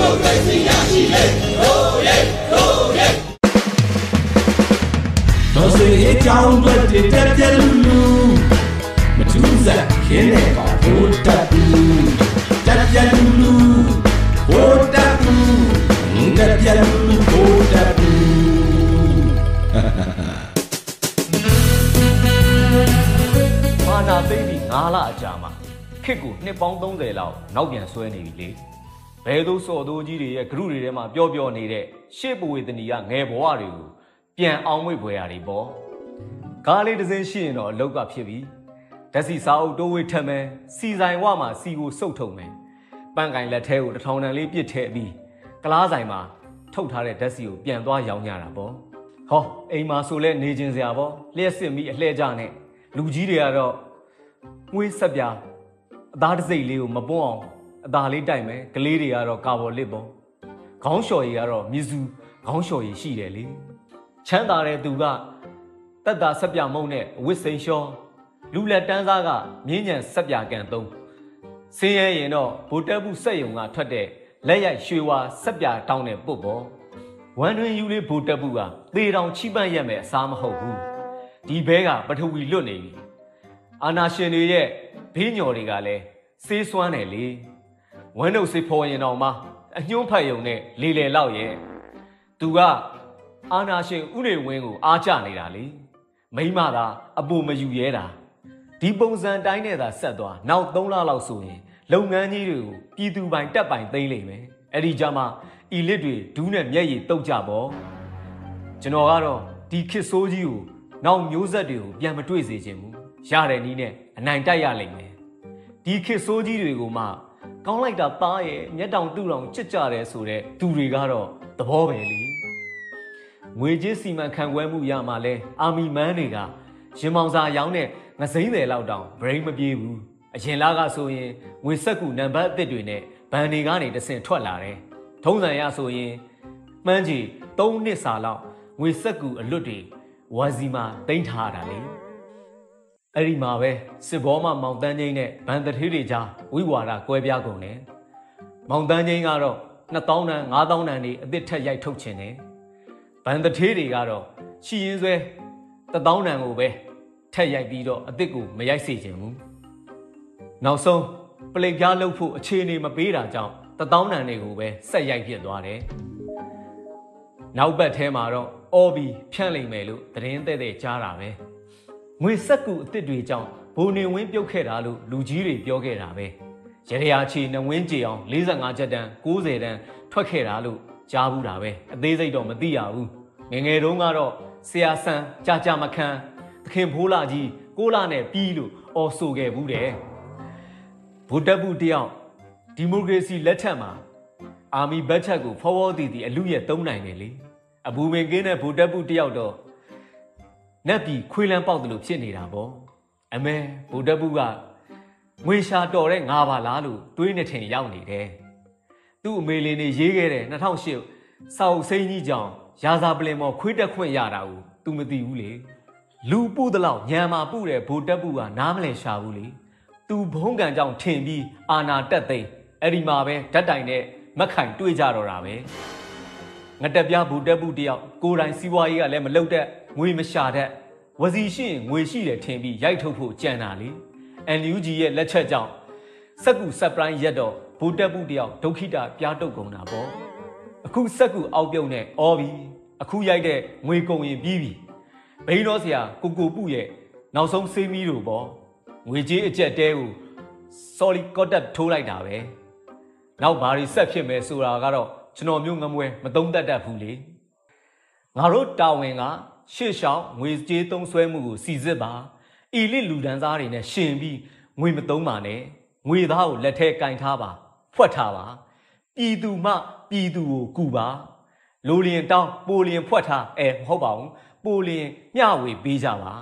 မိုကရေစီရရှိလေရိုးရဲရိုးရဲတော်စေအကြောင်းတွေတက်ပြက်လူလူမထူးစားခင်းနေပါဘိုးတက်လူတက်ပြက်လူလူဘိုးတက်လူတက်ပြက်လူလူဘိုးတက်လူမာနာသိပြီ9လအကြာမှာခစ်ကိုနှစ်ပေါင်း30လောက်နောက်ပြန်ဆွဲနေပြီလေ ဘဲသို့စော်သိုးကြီးတွေရဲ့ဂရုတွေထဲမှာပျော့ပျော့နေတဲ့ရှေ့ပဝေသနီကငယ်ဘဝတွေကိုပြန်အောင်မွေ့ဖွယ်ရာတွေပေါ့ကားလေးတစ်စင်းရှိရင်တော့အလောက်ကဖြစ်ပြီဓာတ်စီစာအုပ်တိုးဝေးထက်မယ်စီဆိုင်ဝမှာစီကိုစုပ်ထုံမယ်ပန်းကင်လက်ထဲကိုတထောင်တန်လေးပြစ်ထည့်ပြီးကလားဆိုင်မှာထုတ်ထားတဲ့ဓာတ်စီကိုပြန်သွားရောင်းကြတာပေါ့ဟောအိမ်မှာဆိုလဲနေခြင်းစရာပေါ့လျှက်စစ်မိအလှဲ့ကြနဲ့လူကြီးတွေကတော့ငွေဆက်ပြအသားတစိမ့်လေးကိုမပွန်းအောင် အသားလေးတိုက်မယ်ကလေးတွေကတော့ကာဘော်လစ်ပေါ့ခေါင်းလျှော်ရည်ကတော့မြစုခေါင်းလျှော်ရည်ရှိတယ်လေချမ်းသာတဲ့သူကတက်တာဆက်ပြမုံနဲ့ဝစ်စိန်လျှောလူလက်တန်းစားကမြင်းညံဆက်ပြကန်သုံးဆင်းရဲရင်တော့ဗိုလ်တက်ဘူးစက်ယုံကထွက်တဲ့လက်ရိုက်ရွှေဝါဆက်ပြတောင်းတဲ့ပုတ်ပေါ့ဝမ်တွင်ယူလေးဗိုလ်တက်ဘူးကသေတောင်ချိပန့်ရက်မဲ့အစားမဟုတ်ဘူးဒီဘဲကပထဝီလွတ်နေပြီအာနာရှင်တွေရဲ့ဘေးညော်တွေကလည်းစေးစွမ်းတယ်လေ ဝမ်းတို့စေဖော်ရင်တော့မှအညှိုးဖတ်ယုံနဲ့လေလေလောက်ရဲ့သူကအာနာရှင်ဥနေဝင်းကိုအားကျနေတာလေမိမသာအပူမယူရဲတာဒီပုံစံတိုင်းနဲ့သာဆက်သွားနောက်3လလောက်ဆိုရင်လုပ်ငန်းကြီးတွေကိုပြည်သူပိုင်တက်ပိုင်သိမ်းလိမ့်မယ်အဲ့ဒီကြမှာအီလစ်တွေဒူးနဲ့မျက်ရည်တုတ်ကြပေါ့ကျွန်တော်ကတော့ဒီခစ်ဆိုးကြီးကိုနောက်မျိုးဆက်တွေကိုပြန်မတွေ့စေချင်ဘူးရတဲ့နည်းနဲ့အနိုင်တိုက်ရလိမ့်မယ်ဒီခစ်ဆိုးကြီးတွေကိုမှ ကောင်းလိုက်တာသားရဲ့မျက်တောင်တူတောင်ချစ်ကြတယ်ဆိုတဲ့သူတွေကတော့သဘောပဲလေငွေကြေးစီမံခန့်ခွဲမှုရမှာလဲအာမီမန်းတွေကရင်မောင်စာရောင်းတဲ့ငစိမ့်တယ်လောက်တောင် brain မပြေးဘူးအရင်လားကဆိုရင်ငွေဆက်ကူနံပါတ်အသစ်တွေနဲ့ဘန်တွေကနေတဆင့်ထွက်လာတယ်ထုံးစံရဆိုရင်မှန်းကြီး၃နှစ်စာလောက်ငွေဆက်ကူအလွတ်တွေဝါစီမှာတင်ထားတာလေ အဲ့ဒီမှာပဲစစ်ဘောမှမောင်တန်းချင်းနဲ့ဗန်တထေးတွေကြားဝိဝါဒကွဲပြားကုန်တယ်မောင်တန်းချင်းကတော့2000တန်း5000တန်းနေအစ်စ်ထက်ရိုက်ထုတ်ခြင်းတယ်ဗန်တထေးတွေကတော့ရှီရင်ဆွဲ1000တန်းကိုပဲထက်ရိုက်ပြီးတော့အစ်စ်ကိုမရိုက်စေခြင်းဘူးနောက်ဆုံးပလိတ်ပြားလှုပ်ဖို့အခြေအနေမပေးတာကြောင့်1000တန်းတွေကိုပဲဆက်ရိုက်ဖြစ်သွားတယ်နောက်ဘက်ထဲမှာတော့အော်ဘီဖြန့်လိမ့်မယ်လို့သတင်းတဲ့တဲ့ကြားတာပဲ ငွေဆက်ကူအစ်စ်တွေကြောင့်ဘိုနေဝင်းပြုတ်ခဲ့တာလို့လူကြီးတွေပြောခဲ့တာပဲရရချီနဝင်းကြေအောင်45ချက်တန်း90တန်းထွက်ခဲ့တာလို့ကြားဘူးတာပဲအသေးစိတ်တော့မသိရဘူးငငယ်တုန်းကတော့ဆရာဆန်းကြာကြာမခန်းသခင်ဖိုးလာကြီးကိုလာနဲ့ပြီးလို့အော်ဆိုခဲ့ဘူးတယ်ဗုဒ္ဓဘူးတယောက်ဒီမိုကရေစီလက်ထက်မှာအာမီဘတ်ချက်ကိုဖော်ဖော်တည်တည်အလူရဲ့သုံးနိုင်တယ်လေအဘူဝင်ကင်းတဲ့ဗုဒ္ဓဘူးတယောက်တော့ နက်ပြီးခွေးလန်းပေါက်တယ်လို့ဖြစ်နေတာပေါ့အမဲဗုဒ္ဓဘူးကငွေရှာတော်တဲ့ငါပါလားလို့တွေးနေထင်ရောက်နေတယ်သူ့အမေလေးနေရေးခဲ့တဲ့2008စာအုပ်စိမ်းကြီးကြောင့်ရာဇာပလင်မော်ခွေးတက်ခွင့်ရတာကို तू မသိဘူးလေလူပုတ်တလောက်ညံမာပုတဲ့ဗိုလ်တက်ပုကနားမလဲရှာဘူးလေ तू ဘုံကံကြောင့်ထင်ပြီးအာနာတက်သိမ်းအဲ့ဒီမှာပဲဓာတ်တိုင်နဲ့မက်ခိုင်တွေ့ကြတော့တာပဲ ငတက်ပြားဘူတက်ဘူးတယောက်ကိုယ်တိုင်စီးပွားရေးကလည်းမလုပ်တဲ့ငွေမရှာတတ်ဝစီရှိရင်ငွေရှိတယ်ထင်ပြီးရိုက်ထုတ်ဖို့ကြံတာလေ NUG ရဲ့လက်ချက်ကြောင့်စက်ကူဆပ်ပရိုင်းရက်တော့ဘူတက်ဘူးတယောက်ဒုက္ခိတပြားတုတ်ကုန်တာပေါ့အခုစက်ကူအောက်ပြုံးနဲ့အော်ပြီအခုရိုက်တဲ့ငွေကုန်ရင်ပြီးပြီဘိန်းတော်ဆရာကိုကိုပုရဲ့နောက်ဆုံးဆေးမီးတို့ပေါ့ငွေကြေးအကျက်တဲကို solid contact ထိုးလိုက်တာပဲနောက်ဘာတွေဆက်ဖြစ်မယ်ဆိုတာကတော့ ကျွန်တော်မျိုးငမွဲမသုံးတတ်တတ်ဘူးလေငါတို့တာဝန်ကရှေ့ရှောင်းငွေကြေးသုံးစွဲမှုကိုစီစစ်ပါအီလစ်လူဒန်းစားတွေနဲ့ရှင်ပြီးငွေမသုံးပါနဲ့ငွေသားကိုလက်ထဲကင်ထားပါ ဖွက်ထားပါပြည်သူမှပြည်သူကိုကူပါလိုလျင်တောင်းပိုလျင်ဖွက်ထားအဲမဟုတ်ပါဘူးပိုလျင်မျှဝေပေးကြပါ